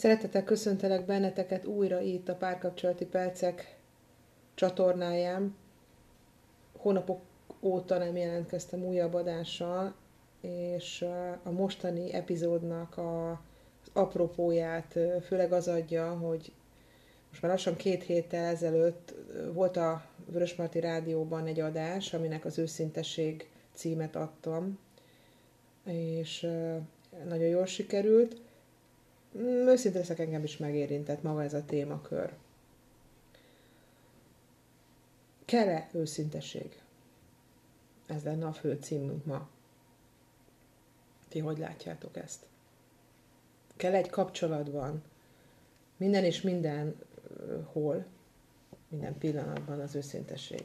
Szeretettel köszöntelek benneteket újra itt a Párkapcsolati Percek csatornáján. Hónapok óta nem jelentkeztem újabb adással, és a mostani epizódnak a, az apropóját főleg az adja, hogy most már lassan két héttel ezelőtt volt a Vörösmarty Rádióban egy adás, aminek az őszintesség címet adtam, és nagyon jól sikerült. Mm, őszinte leszek, engem is megérintett maga ez a témakör. Kell-e őszintesség? Ez lenne a fő címünk ma. Ti hogy látjátok ezt? Kell egy kapcsolatban, minden és minden hol, minden pillanatban az őszintesség.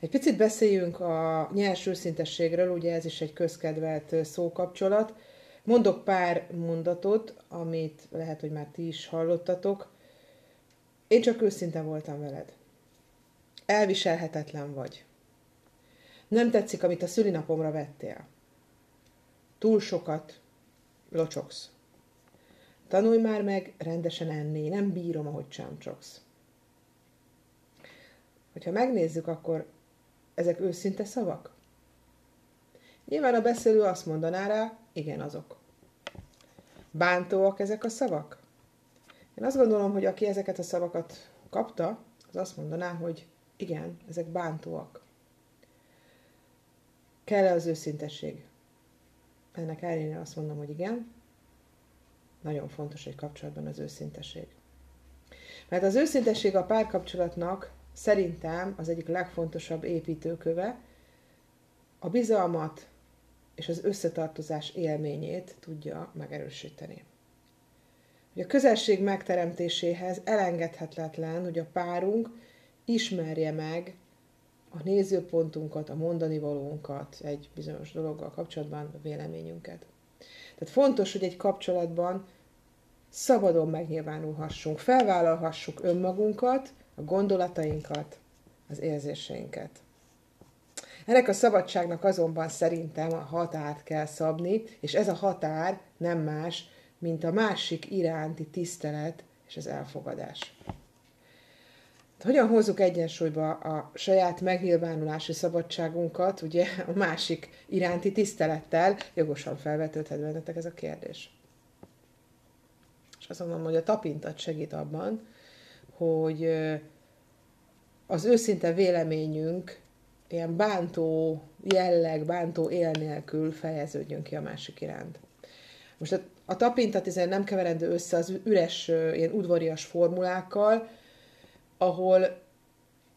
Egy picit beszéljünk a nyers őszintességről, ugye ez is egy közkedvelt szókapcsolat. Mondok pár mondatot, amit lehet, hogy már ti is hallottatok. Én csak őszinte voltam veled. Elviselhetetlen vagy. Nem tetszik, amit a szülinapomra vettél. Túl sokat locsogsz. Tanulj már meg rendesen enni, nem bírom, ahogy csámcsogsz. Hogyha megnézzük, akkor ezek őszinte szavak? Nyilván a beszélő azt mondaná rá, igen, azok. Bántóak ezek a szavak? Én azt gondolom, hogy aki ezeket a szavakat kapta, az azt mondaná, hogy igen, ezek bántóak. Kell-e az őszintesség? Ennek ellenére azt mondom, hogy igen. Nagyon fontos egy kapcsolatban az őszintesség. Mert az őszintesség a párkapcsolatnak szerintem az egyik legfontosabb építőköve, a bizalmat és az összetartozás élményét tudja megerősíteni. Hogy a közelség megteremtéséhez elengedhetetlen, hogy a párunk ismerje meg a nézőpontunkat, a mondani valónkat egy bizonyos dologgal kapcsolatban, a véleményünket. Tehát fontos, hogy egy kapcsolatban szabadon megnyilvánulhassunk, felvállalhassuk önmagunkat, a gondolatainkat, az érzéseinket. Ennek a szabadságnak azonban szerintem a határt kell szabni, és ez a határ nem más, mint a másik iránti tisztelet és az elfogadás. Hogyan hozzuk egyensúlyba a saját megnyilvánulási szabadságunkat, ugye a másik iránti tisztelettel, jogosan felvetődhet bennetek ez a kérdés. És azt mondom, hogy a tapintat segít abban, hogy az őszinte véleményünk ilyen bántó jelleg, bántó él nélkül fejeződjön ki a másik iránt. Most a, a tapintat nem keverendő össze az üres, ilyen udvarias formulákkal, ahol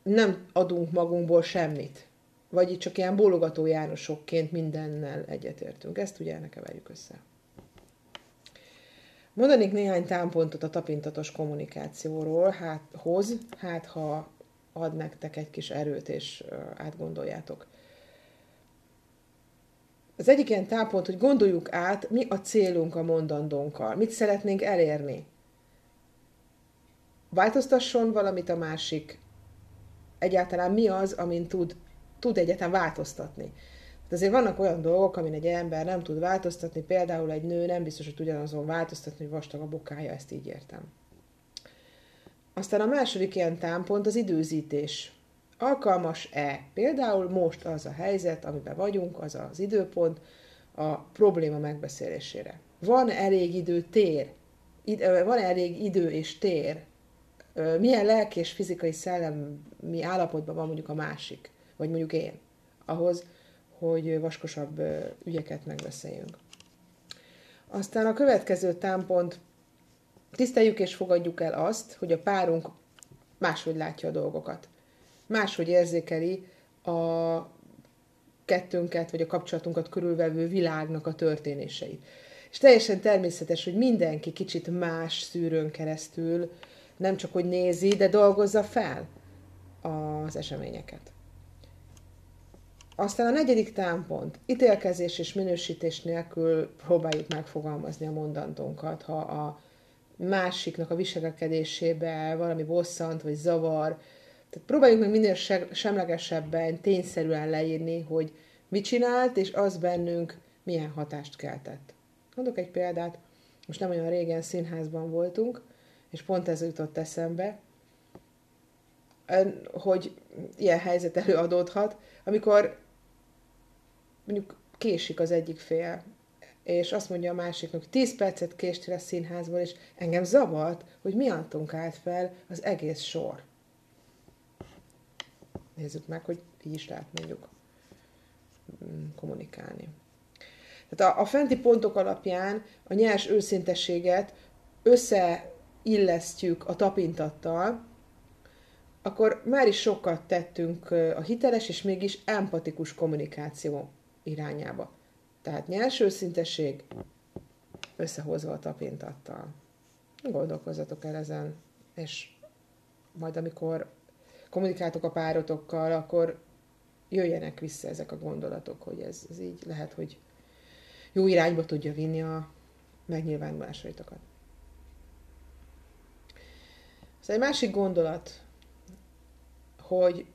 nem adunk magunkból semmit. Vagy itt csak ilyen bólogató Jánosokként mindennel egyetértünk. Ezt ugye ne keverjük össze. Mondanék néhány támpontot a tapintatos kommunikációról, hát hoz, hát ha ad nektek egy kis erőt, és átgondoljátok. Az egyik ilyen támpont, hogy gondoljuk át, mi a célunk a mondandónkkal, mit szeretnénk elérni. Változtasson valamit a másik, egyáltalán mi az, amin tud, tud egyáltalán változtatni. De azért vannak olyan dolgok, amin egy ember nem tud változtatni, például egy nő nem biztos, hogy ugyanazon változtatni, hogy vastag a bokája, ezt így értem. Aztán a második ilyen támpont az időzítés. Alkalmas-e? Például most az a helyzet, amiben vagyunk, az az időpont a probléma megbeszélésére. Van elég idő tér? Van elég idő és tér? Milyen lelki és fizikai szellemi állapotban van mondjuk a másik, vagy mondjuk én, ahhoz, hogy vaskosabb ügyeket megbeszéljünk. Aztán a következő támpont, tiszteljük és fogadjuk el azt, hogy a párunk máshogy látja a dolgokat. Máshogy érzékeli a kettőnket, vagy a kapcsolatunkat körülvevő világnak a történéseit. És teljesen természetes, hogy mindenki kicsit más szűrőn keresztül nem csak hogy nézi, de dolgozza fel az eseményeket. Aztán a negyedik támpont. Ítélkezés és minősítés nélkül próbáljuk megfogalmazni a mondandónkat. Ha a másiknak a viselkedésébe valami bosszant vagy zavar, tehát próbáljuk meg minél semlegesebben, tényszerűen leírni, hogy mit csinált, és az bennünk milyen hatást keltett. Mondok egy példát. most nem olyan régen színházban voltunk, és pont ez jutott eszembe, hogy ilyen helyzet előadódhat, amikor mondjuk késik az egyik fél, és azt mondja a másiknak, hogy 10 percet késtél a színházból, és engem zavart, hogy miattunk állt fel az egész sor. Nézzük meg, hogy így is lehet mondjuk mm, kommunikálni. Tehát a, a fenti pontok alapján a nyers őszintességet összeillesztjük a tapintattal, akkor már is sokat tettünk a hiteles és mégis empatikus kommunikáció irányába. Tehát nyers őszintesség összehozva a tapintattal. Gondolkozzatok el ezen, és majd amikor kommunikáltok a párotokkal, akkor jöjjenek vissza ezek a gondolatok, hogy ez, ez így lehet, hogy jó irányba tudja vinni a megnyilvánulásaitokat. Ez egy másik gondolat, hogy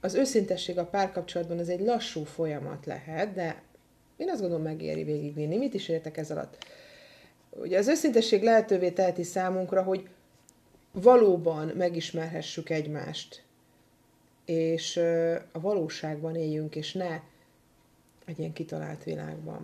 az őszintesség a párkapcsolatban az egy lassú folyamat lehet, de én azt gondolom megéri végigvinni. Mit is értek ez alatt? Ugye az őszintesség lehetővé teheti számunkra, hogy valóban megismerhessük egymást, és a valóságban éljünk, és ne egy ilyen kitalált világban.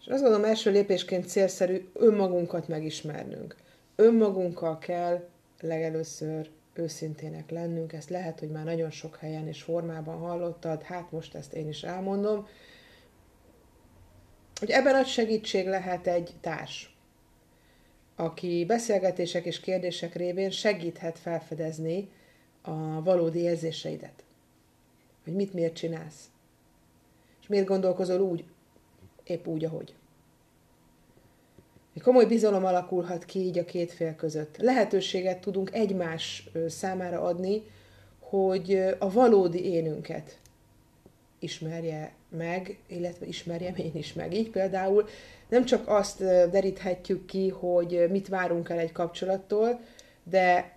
És azt gondolom első lépésként célszerű önmagunkat megismernünk. Önmagunkkal kell legelőször őszintének lennünk, ezt lehet, hogy már nagyon sok helyen és formában hallottad, hát most ezt én is elmondom, hogy ebben nagy segítség lehet egy társ, aki beszélgetések és kérdések révén segíthet felfedezni a valódi érzéseidet. Hogy mit miért csinálsz. És miért gondolkozol úgy, épp úgy, ahogy. Egy komoly bizalom alakulhat ki így a két fél között. Lehetőséget tudunk egymás számára adni, hogy a valódi énünket ismerje meg, illetve ismerjem én is meg. Így például nem csak azt deríthetjük ki, hogy mit várunk el egy kapcsolattól, de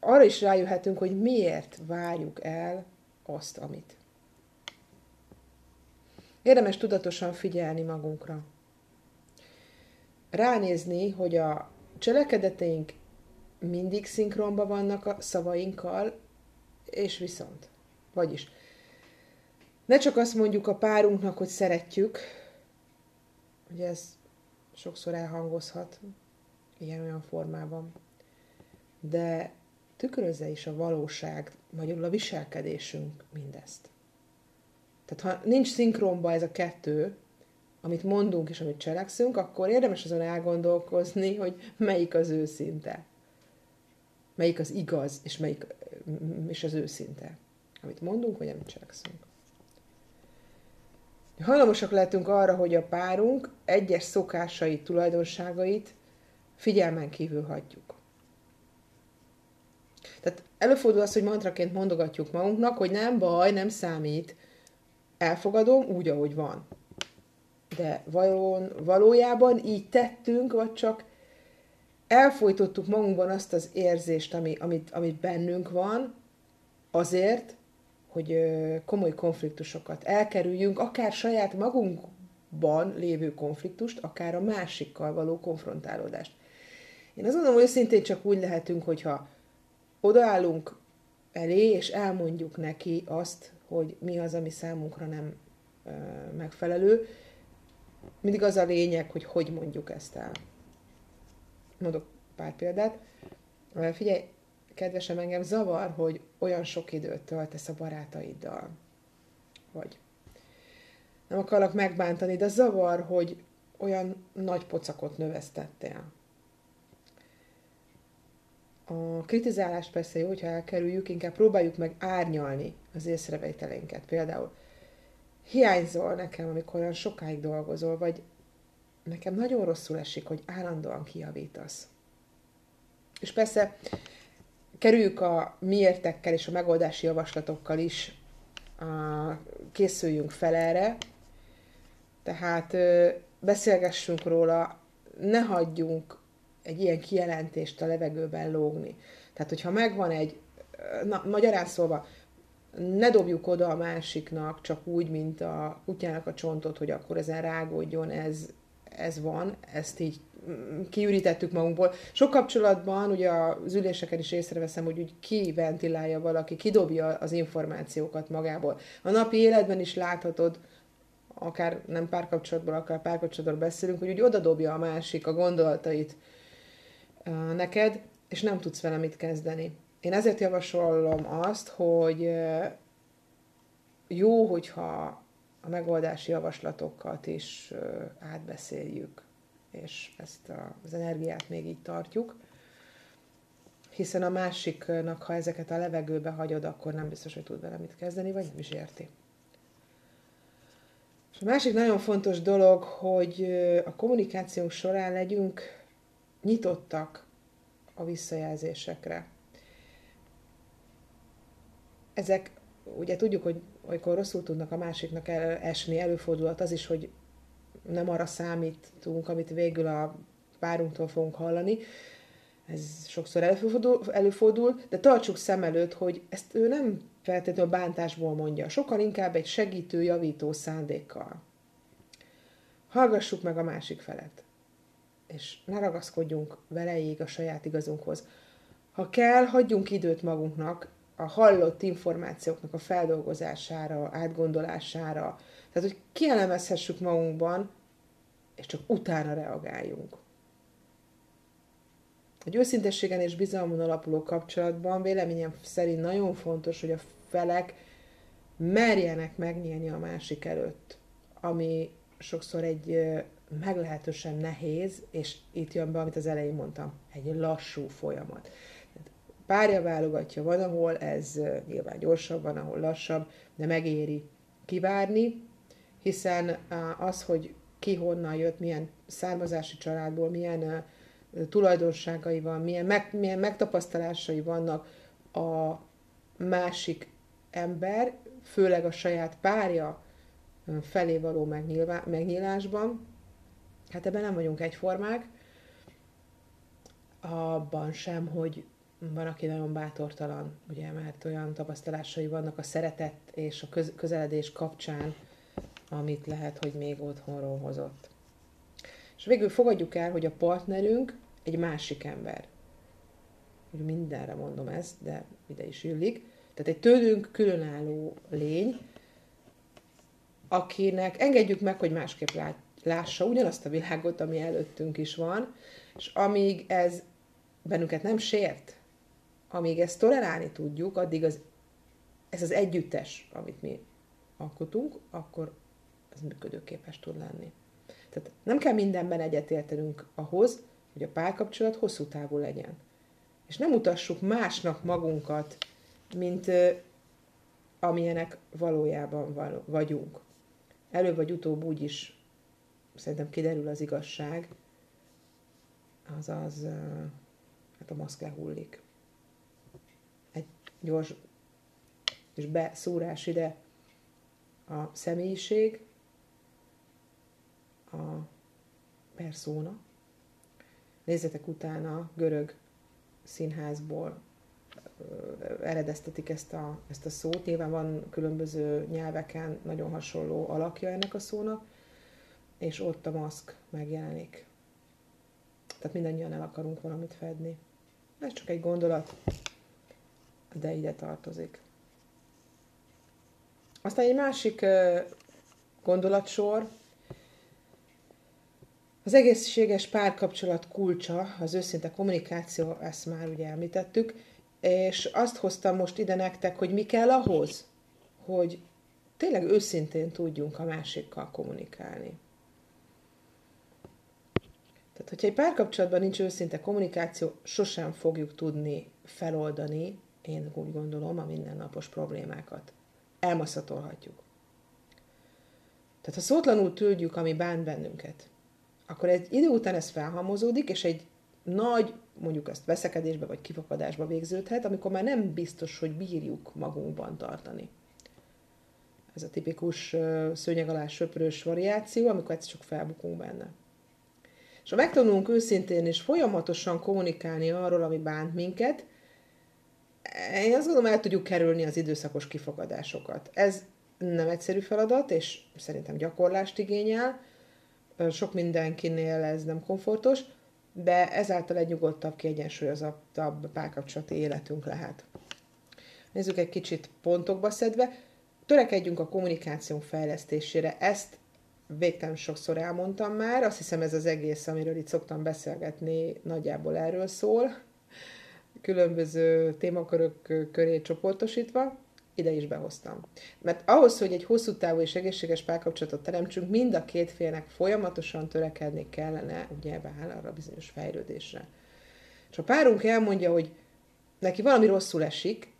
arra is rájöhetünk, hogy miért várjuk el azt, amit. Érdemes tudatosan figyelni magunkra. Ránézni, hogy a cselekedeteink mindig szinkronban vannak a szavainkkal, és viszont. Vagyis, ne csak azt mondjuk a párunknak, hogy szeretjük, ugye ez sokszor elhangozhat ilyen-olyan formában, de tükrözze is a valóság, magyarul a viselkedésünk mindezt. Tehát ha nincs szinkronba ez a kettő, amit mondunk és amit cselekszünk, akkor érdemes azon elgondolkozni, hogy melyik az őszinte. Melyik az igaz, és melyik és az őszinte. Amit mondunk, vagy amit cselekszünk. Hajlamosak lehetünk arra, hogy a párunk egyes szokásait, tulajdonságait figyelmen kívül hagyjuk. Tehát előfordul az, hogy mantraként mondogatjuk magunknak, hogy nem baj, nem számít, elfogadom úgy, ahogy van. De valón, valójában így tettünk, vagy csak elfolytottuk magunkban azt az érzést, ami, amit, amit bennünk van, azért, hogy komoly konfliktusokat elkerüljünk, akár saját magunkban lévő konfliktust, akár a másikkal való konfrontálódást. Én azt gondolom, hogy szintén csak úgy lehetünk, hogyha odaállunk elé, és elmondjuk neki azt, hogy mi az, ami számunkra nem megfelelő. Mindig az a lényeg, hogy hogy mondjuk ezt el. Mondok pár példát. Figyelj, kedvesem, engem zavar, hogy olyan sok időt töltesz a barátaiddal. Vagy nem akarlak megbántani, de zavar, hogy olyan nagy pocakot növesztettél. A kritizálást persze jó, hogyha elkerüljük, inkább próbáljuk meg árnyalni az észrevételénket. Például hiányzol nekem, amikor olyan sokáig dolgozol, vagy nekem nagyon rosszul esik, hogy állandóan kiavítasz. És persze kerüljük a miértekkel és a megoldási javaslatokkal is, a, készüljünk fel erre, tehát beszélgessünk róla, ne hagyjunk egy ilyen kijelentést a levegőben lógni. Tehát, hogyha megvan egy, na, magyarán szólva, ne dobjuk oda a másiknak csak úgy, mint a kutyának a csontot, hogy akkor ezen rágódjon, ez, ez van, ezt így kiürítettük magunkból. Sok kapcsolatban, ugye az üléseken is észreveszem, hogy úgy kiventilálja valaki, kidobja az információkat magából. A napi életben is láthatod, akár nem párkapcsolatból, akár párkapcsolatból beszélünk, hogy úgy odadobja a másik a gondolatait neked, és nem tudsz vele mit kezdeni. Én ezért javasolom azt, hogy jó, hogyha a megoldási javaslatokat is átbeszéljük, és ezt az energiát még így tartjuk, hiszen a másiknak, ha ezeket a levegőbe hagyod, akkor nem biztos, hogy tud vele mit kezdeni, vagy nem is érti. És a másik nagyon fontos dolog, hogy a kommunikációnk során legyünk nyitottak a visszajelzésekre. Ezek, ugye tudjuk, hogy amikor rosszul tudnak a másiknak esni, előfordulhat az is, hogy nem arra számítunk, amit végül a párunktól fogunk hallani. Ez sokszor előfordul, előfordul, de tartsuk szem előtt, hogy ezt ő nem feltétlenül bántásból mondja, sokkal inkább egy segítő, javító szándékkal. Hallgassuk meg a másik felet, és ne ragaszkodjunk veleig a saját igazunkhoz. Ha kell, hagyjunk időt magunknak, a hallott információknak a feldolgozására, átgondolására, tehát hogy kielemezhessük magunkban, és csak utána reagáljunk. Egy őszintességen és bizalmon alapuló kapcsolatban véleményem szerint nagyon fontos, hogy a felek merjenek megnyílni a másik előtt, ami sokszor egy meglehetősen nehéz, és itt jön be, amit az elején mondtam, egy lassú folyamat párja válogatja, van, ahol ez nyilván gyorsabb, van, ahol lassabb, de megéri kivárni, hiszen az, hogy ki honnan jött, milyen származási családból, milyen tulajdonságai van, milyen, meg, milyen megtapasztalásai vannak a másik ember, főleg a saját párja felé való megnyilásban, hát ebben nem vagyunk egyformák, abban sem, hogy van, aki nagyon bátortalan, ugye, mert olyan tapasztalásai vannak a szeretet és a köz- közeledés kapcsán, amit lehet, hogy még otthonról hozott. És végül fogadjuk el, hogy a partnerünk egy másik ember. Mindenre mondom ezt, de ide is illik. Tehát egy tőlünk különálló lény, akinek engedjük meg, hogy másképp lássa ugyanazt a világot, ami előttünk is van, és amíg ez bennünket nem sért, amíg ezt tolerálni tudjuk, addig az, ez az együttes, amit mi alkotunk, akkor ez működőképes tud lenni. Tehát nem kell mindenben egyetértenünk ahhoz, hogy a párkapcsolat hosszú távú legyen. És nem mutassuk másnak magunkat, mint amilyenek valójában vagyunk. Előbb vagy utóbb úgy is szerintem kiderül az igazság, azaz hát a maszk lehullik gyors és beszúrás ide a személyiség, a persona. Nézzetek utána, görög színházból eredeztetik ezt a, ezt a szót. Nyilván van különböző nyelveken nagyon hasonló alakja ennek a szónak, és ott a maszk megjelenik. Tehát mindannyian el akarunk valamit fedni. Ez csak egy gondolat de ide tartozik. Aztán egy másik gondolatsor, az egészséges párkapcsolat kulcsa, az őszinte kommunikáció, ezt már ugye említettük, és azt hoztam most ide nektek, hogy mi kell ahhoz, hogy tényleg őszintén tudjunk a másikkal kommunikálni. Tehát, hogyha egy párkapcsolatban nincs őszinte kommunikáció, sosem fogjuk tudni feloldani én úgy gondolom, a mindennapos problémákat. Elmaszatolhatjuk. Tehát ha szótlanul tűrjük, ami bánt bennünket, akkor egy idő után ez felhamozódik, és egy nagy, mondjuk ezt veszekedésbe vagy kifakadásba végződhet, amikor már nem biztos, hogy bírjuk magunkban tartani. Ez a tipikus szőnyeg alá söprős variáció, amikor egyszer csak felbukunk benne. És ha megtanulunk őszintén és folyamatosan kommunikálni arról, ami bánt minket, én azt gondolom, el tudjuk kerülni az időszakos kifogadásokat. Ez nem egyszerű feladat, és szerintem gyakorlást igényel, sok mindenkinél ez nem komfortos, de ezáltal egy nyugodtabb, kiegyensúlyozottabb párkapcsolati életünk lehet. Nézzük egy kicsit pontokba szedve. Törekedjünk a kommunikációnk fejlesztésére. Ezt végtelen sokszor elmondtam már, azt hiszem ez az egész, amiről itt szoktam beszélgetni, nagyjából erről szól, különböző témakörök köré csoportosítva, ide is behoztam. Mert ahhoz, hogy egy hosszú távú és egészséges párkapcsolatot teremtsünk, mind a két félnek folyamatosan törekedni kellene, ugye beáll arra bizonyos fejlődésre. És a párunk elmondja, hogy neki valami rosszul esik,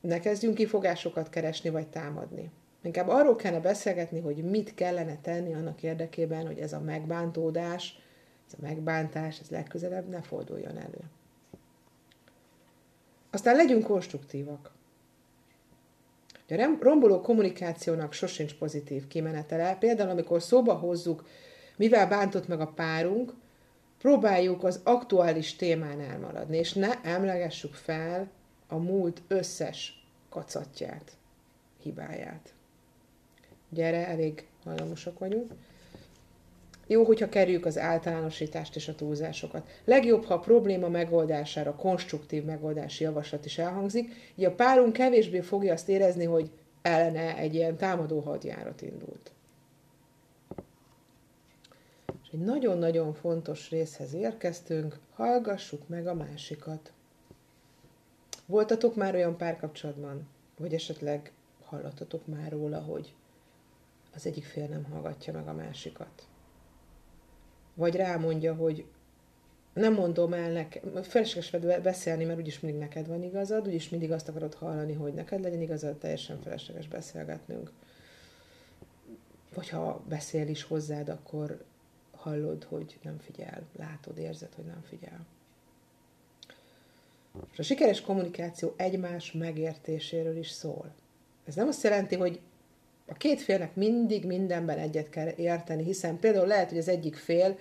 ne kezdjünk kifogásokat keresni vagy támadni. Inkább arról kellene beszélgetni, hogy mit kellene tenni annak érdekében, hogy ez a megbántódás, ez a megbántás, ez legközelebb ne forduljon elő. Aztán legyünk konstruktívak. A romboló kommunikációnak sosincs pozitív kimenetele. Például, amikor szóba hozzuk, mivel bántott meg a párunk, próbáljuk az aktuális témán elmaradni, és ne emlegessük fel a múlt összes kacatját, hibáját. Gyere, elég hajlamosak vagyunk. Jó, hogyha kerüljük az általánosítást és a túlzásokat. Legjobb, ha a probléma megoldására konstruktív megoldási javaslat is elhangzik, így a párunk kevésbé fogja azt érezni, hogy ellene egy ilyen támadó hadjárat indult. És egy nagyon-nagyon fontos részhez érkeztünk, hallgassuk meg a másikat. Voltatok már olyan párkapcsolatban, vagy esetleg hallottatok már róla, hogy az egyik fél nem hallgatja meg a másikat. Vagy rámondja, hogy nem mondom el nekem, felesleges beszélni, mert úgyis mindig neked van igazad, úgyis mindig azt akarod hallani, hogy neked legyen igazad, teljesen felesleges beszélgetnünk. Vagy ha beszél is hozzád, akkor hallod, hogy nem figyel, látod, érzed, hogy nem figyel. És a sikeres kommunikáció egymás megértéséről is szól. Ez nem azt jelenti, hogy a két félnek mindig mindenben egyet kell érteni, hiszen például lehet, hogy az egyik fél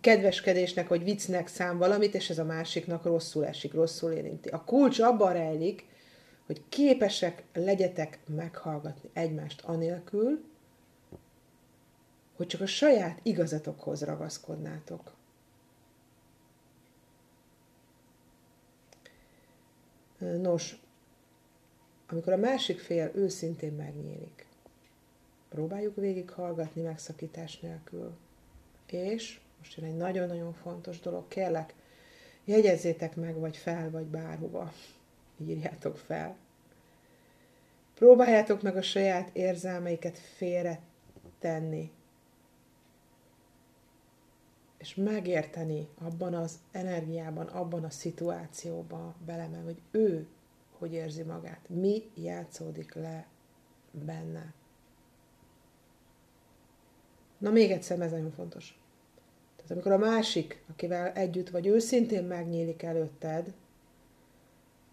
kedveskedésnek vagy viccnek szám valamit, és ez a másiknak rosszul esik, rosszul érinti. A kulcs abban rejlik, hogy képesek legyetek meghallgatni egymást anélkül, hogy csak a saját igazatokhoz ragaszkodnátok. Nos, amikor a másik fél őszintén megnyílik, próbáljuk végighallgatni megszakítás nélkül. És most jön egy nagyon-nagyon fontos dolog, kérlek, jegyezzétek meg, vagy fel, vagy bárhova. Írjátok fel. Próbáljátok meg a saját érzelmeiket félre tenni. És megérteni abban az energiában, abban a szituációban belemen, hogy ő hogy érzi magát, mi játszódik le benne. Na még egyszer, ez nagyon fontos. Tehát amikor a másik, akivel együtt vagy, őszintén megnyílik előtted,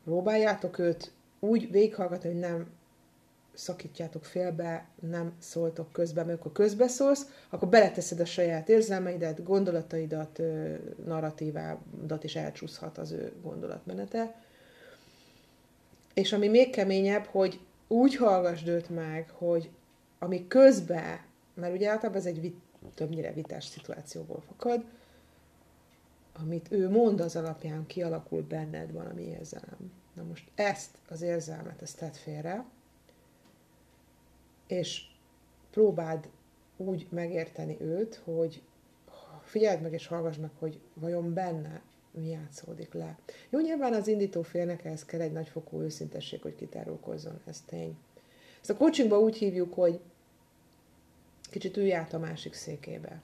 próbáljátok őt úgy végighallgatni, hogy nem szakítjátok félbe, nem szóltok közbe, mert akkor közbeszólsz, akkor beleteszed a saját érzelmeidet, gondolataidat, narratívádat, is elcsúszhat az ő gondolatmenete. És ami még keményebb, hogy úgy hallgassd őt meg, hogy ami közben, mert ugye általában ez egy vit, többnyire vitás szituációból fakad, amit ő mond az alapján kialakul benned valami érzelem. Na most ezt az érzelmet, ezt tedd félre, és próbáld úgy megérteni őt, hogy figyeld meg és hallgass meg, hogy vajon benne játszódik le. Jó, nyilván az indító félnek ehhez kell egy nagyfokú őszintesség, hogy kitárulkozzon, ez tény. Ezt a coachingban úgy hívjuk, hogy kicsit ülj át a másik székébe.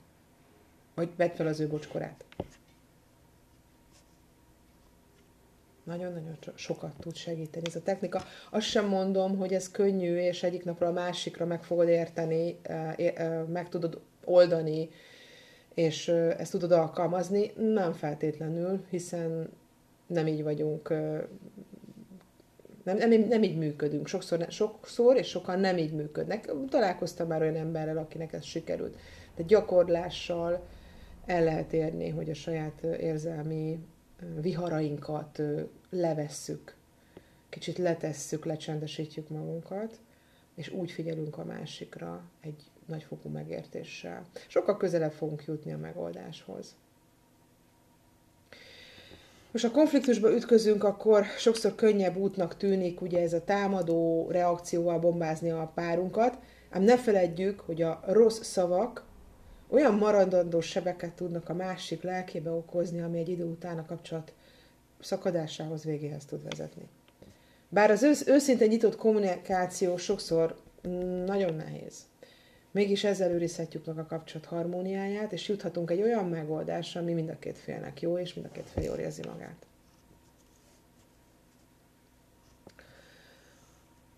Vagy vedd fel az ő bocskorát. Nagyon-nagyon sokat tud segíteni ez a technika. Azt sem mondom, hogy ez könnyű, és egyik napra a másikra meg fogod érteni, meg tudod oldani, és ezt tudod alkalmazni. Nem feltétlenül, hiszen nem így vagyunk, nem, nem, nem így működünk. Sokszor, sokszor és sokan nem így működnek. Találkoztam már olyan emberrel, akinek ez sikerült. De gyakorlással el lehet érni, hogy a saját érzelmi viharainkat levesszük, kicsit letesszük, lecsendesítjük magunkat, és úgy figyelünk a másikra egy nagyfokú megértéssel. Sokkal közelebb fogunk jutni a megoldáshoz. Most a konfliktusba ütközünk, akkor sokszor könnyebb útnak tűnik ugye ez a támadó reakcióval bombázni a párunkat, ám ne feledjük, hogy a rossz szavak olyan maradandó sebeket tudnak a másik lelkébe okozni, ami egy idő után a kapcsolat szakadásához, végéhez tud vezetni. Bár az ősz, őszinte nyitott kommunikáció sokszor nagyon nehéz. Mégis ezzel őrizhetjük meg a kapcsolat harmóniáját, és juthatunk egy olyan megoldásra, ami mind a két félnek jó, és mind a két fél jól érzi magát.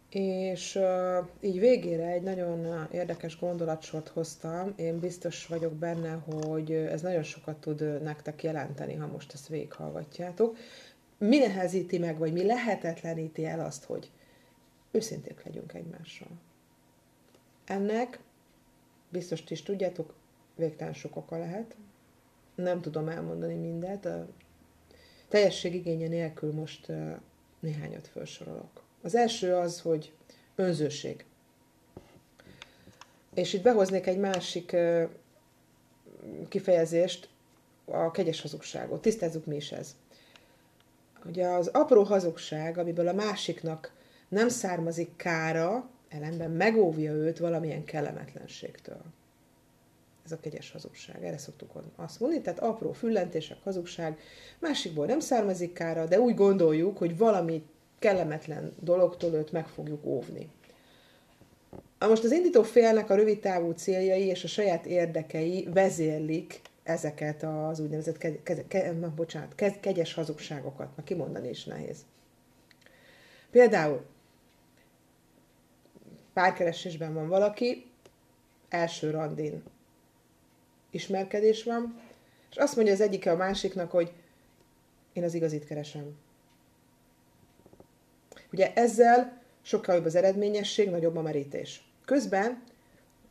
És uh, így végére egy nagyon érdekes gondolatsort hoztam. Én biztos vagyok benne, hogy ez nagyon sokat tud nektek jelenteni, ha most ezt végighallgatjátok. Mi nehezíti meg, vagy mi lehetetleníti el azt, hogy őszinték legyünk egymással. Ennek biztos is tudjátok, végtelen sok oka lehet. Nem tudom elmondani mindet. A teljesség igénye nélkül most néhányat felsorolok. Az első az, hogy önzőség. És itt behoznék egy másik kifejezést, a kegyes hazugságot. Tisztázzuk mi is ez. Ugye az apró hazugság, amiből a másiknak nem származik kára, ellenben megóvja őt valamilyen kellemetlenségtől. Ez a kegyes hazugság, erre szoktuk azt mondani, tehát apró füllentések, hazugság, másikból nem származik kára, de úgy gondoljuk, hogy valami kellemetlen dologtól őt meg fogjuk óvni. A most az indító félnek a rövid távú céljai és a saját érdekei vezérlik ezeket az úgynevezett ke, ke, ke, na, bocsánat, ke, kegyes hazugságokat, na kimondani is nehéz. Például párkeresésben van valaki, első randin ismerkedés van, és azt mondja az egyike a másiknak, hogy én az igazit keresem. Ugye ezzel sokkal jobb az eredményesség, nagyobb a merítés. Közben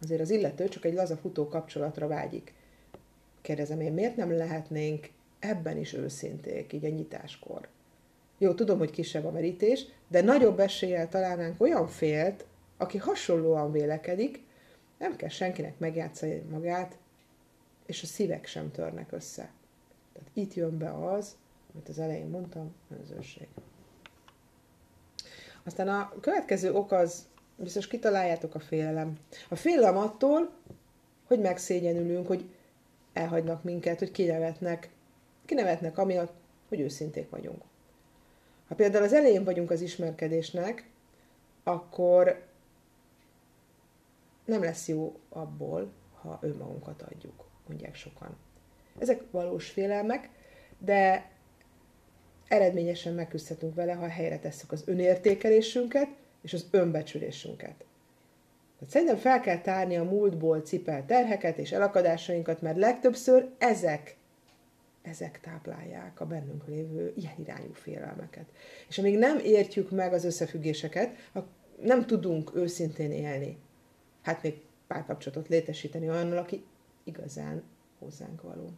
azért az illető csak egy laza futó kapcsolatra vágyik. Kérdezem én, miért nem lehetnénk ebben is őszinték, így a nyitáskor? Jó, tudom, hogy kisebb a merítés, de nagyobb eséllyel találnánk olyan félt, aki hasonlóan vélekedik, nem kell senkinek megjátszani magát, és a szívek sem törnek össze. Tehát itt jön be az, amit az elején mondtam, önzőség. Aztán a következő ok az, biztos kitaláljátok a félelem. A félelem attól, hogy megszégyenülünk, hogy elhagynak minket, hogy kinevetnek. Kinevetnek amiatt, hogy őszinték vagyunk. Ha például az elején vagyunk az ismerkedésnek, akkor nem lesz jó abból, ha önmagunkat adjuk, mondják sokan. Ezek valós félelmek, de eredményesen megküzdhetünk vele, ha helyre tesszük az önértékelésünket és az önbecsülésünket. Tehát szerintem fel kell tárni a múltból cipelt terheket és elakadásainkat, mert legtöbbször ezek, ezek táplálják a bennünk lévő ilyen irányú félelmeket. És amíg nem értjük meg az összefüggéseket, nem tudunk őszintén élni. Hát még párkapcsolatot létesíteni olyannal, aki igazán hozzánk való.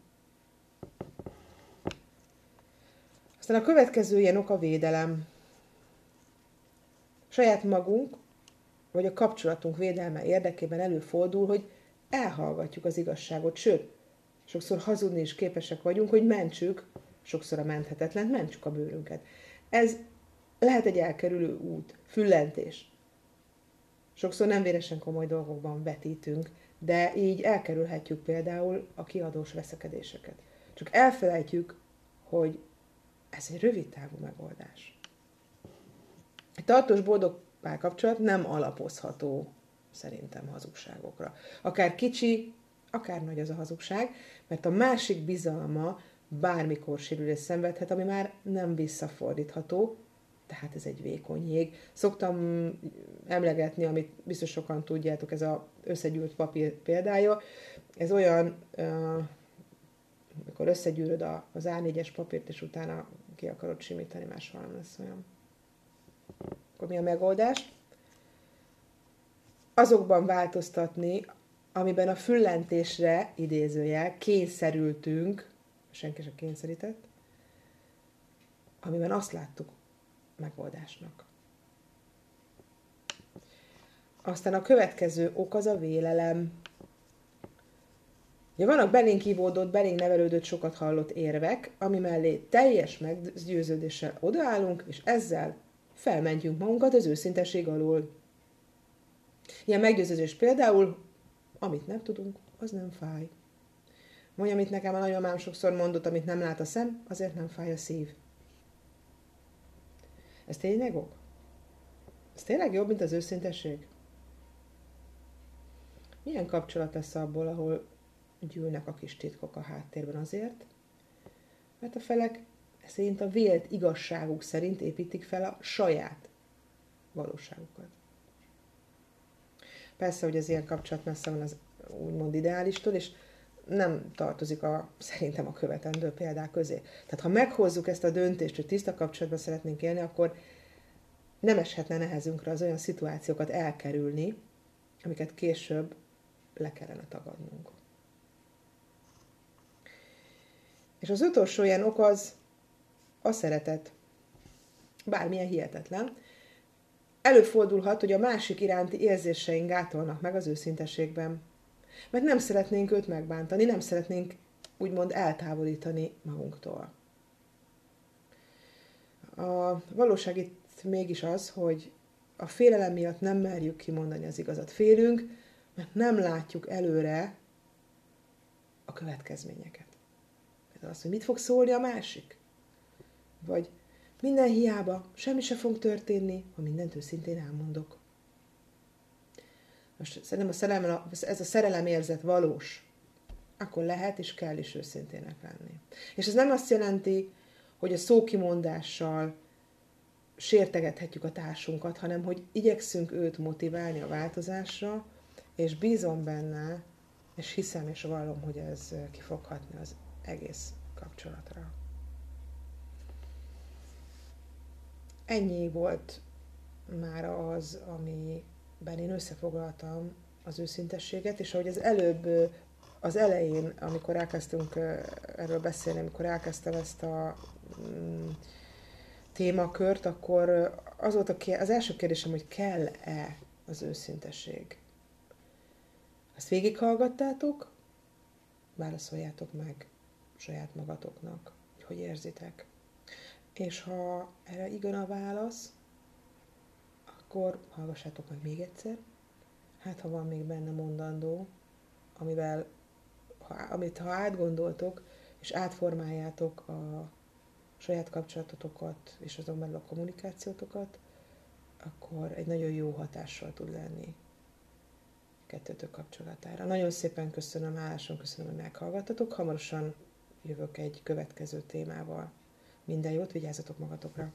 Aztán a következő ilyen ok a védelem. Saját magunk, vagy a kapcsolatunk védelme érdekében előfordul, hogy elhallgatjuk az igazságot, sőt, sokszor hazudni is képesek vagyunk, hogy mentsük, sokszor a menthetetlen, mentsük a bőrünket. Ez lehet egy elkerülő út, füllentés. Sokszor nem véresen komoly dolgokban vetítünk, de így elkerülhetjük például a kiadós veszekedéseket. Csak elfelejtjük, hogy ez egy rövid távú megoldás. Egy tartós boldog párkapcsolat nem alapozható szerintem hazugságokra. Akár kicsi, akár nagy az a hazugság, mert a másik bizalma bármikor sérülés szenvedhet, ami már nem visszafordítható, tehát ez egy vékony jég. Szoktam emlegetni, amit biztos sokan tudjátok, ez az összegyűlt papír példája. Ez olyan, amikor összegyűröd az A4-es papírt, és utána ki akarod simítani, máshol nem lesz olyan. Akkor mi a megoldás? Azokban változtatni, amiben a füllentésre, idézőjel, kényszerültünk, senki sem kényszerített, amiben azt láttuk megoldásnak. Aztán a következő ok az a vélelem. Ugye vannak belénk kívódott, belénk nevelődött, sokat hallott érvek, ami mellé teljes meggyőződéssel odaállunk, és ezzel felmentjünk magunkat az őszintesség alól. Ilyen meggyőződés például, amit nem tudunk, az nem fáj. Vagy amit nekem a nagyomám sokszor mondott, amit nem lát a szem, azért nem fáj a szív. Ez tényleg ok? Ez tényleg jobb, mint az őszintesség? Milyen kapcsolat lesz abból, ahol gyűlnek a kis titkok a háttérben azért? Mert a felek szerint a vélt igazságuk szerint építik fel a saját valóságukat. Persze, hogy az ilyen kapcsolat messze van az úgymond ideálistól, és nem tartozik a, szerintem a követendő példák közé. Tehát ha meghozzuk ezt a döntést, hogy tiszta kapcsolatban szeretnénk élni, akkor nem eshetne nehezünkre az olyan szituációkat elkerülni, amiket később le kellene tagadnunk. És az utolsó ilyen ok az a szeretet. Bármilyen hihetetlen. Előfordulhat, hogy a másik iránti érzéseink gátolnak meg az őszintességben. Mert nem szeretnénk őt megbántani, nem szeretnénk úgymond eltávolítani magunktól. A valóság itt mégis az, hogy a félelem miatt nem merjük kimondani az igazat. Félünk, mert nem látjuk előre a következményeket. Például azt, hogy mit fog szólni a másik. Vagy minden hiába, semmi se fog történni, ha mindent őszintén elmondok. Most szerintem a szerelem, ez a szerelem érzet valós, akkor lehet és kell is őszintének lenni. És ez nem azt jelenti, hogy a szókimondással sértegethetjük a társunkat, hanem hogy igyekszünk őt motiválni a változásra, és bízom benne, és hiszem és vallom, hogy ez ki fog hatni az egész kapcsolatra. Ennyi volt már az, amiben én összefoglaltam az őszintességet, és ahogy az előbb az elején, amikor elkezdtünk erről beszélni, amikor elkezdtem ezt a mm, témakört, akkor az volt a kér- az első kérdésem, hogy kell-e az őszintesség. Ezt végighallgattátok? Válaszoljátok meg saját magatoknak, hogy hogy érzitek. És ha erre igen a válasz, akkor hallgassátok meg még egyszer. Hát, ha van még benne mondandó, amivel, ha, amit ha átgondoltok, és átformáljátok a saját kapcsolatotokat, és azon belül a kommunikációtokat, akkor egy nagyon jó hatással tud lenni kettőtök kapcsolatára. Nagyon szépen köszönöm, hálásan köszönöm, hogy meghallgattatok. Hamarosan jövök egy következő témával. Minden jót, vigyázzatok magatokra!